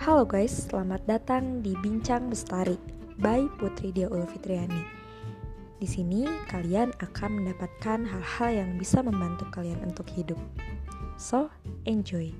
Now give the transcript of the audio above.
Halo guys, selamat datang di Bincang Bestari by Putri Dia Ulfitriani. Di sini kalian akan mendapatkan hal-hal yang bisa membantu kalian untuk hidup. So, enjoy.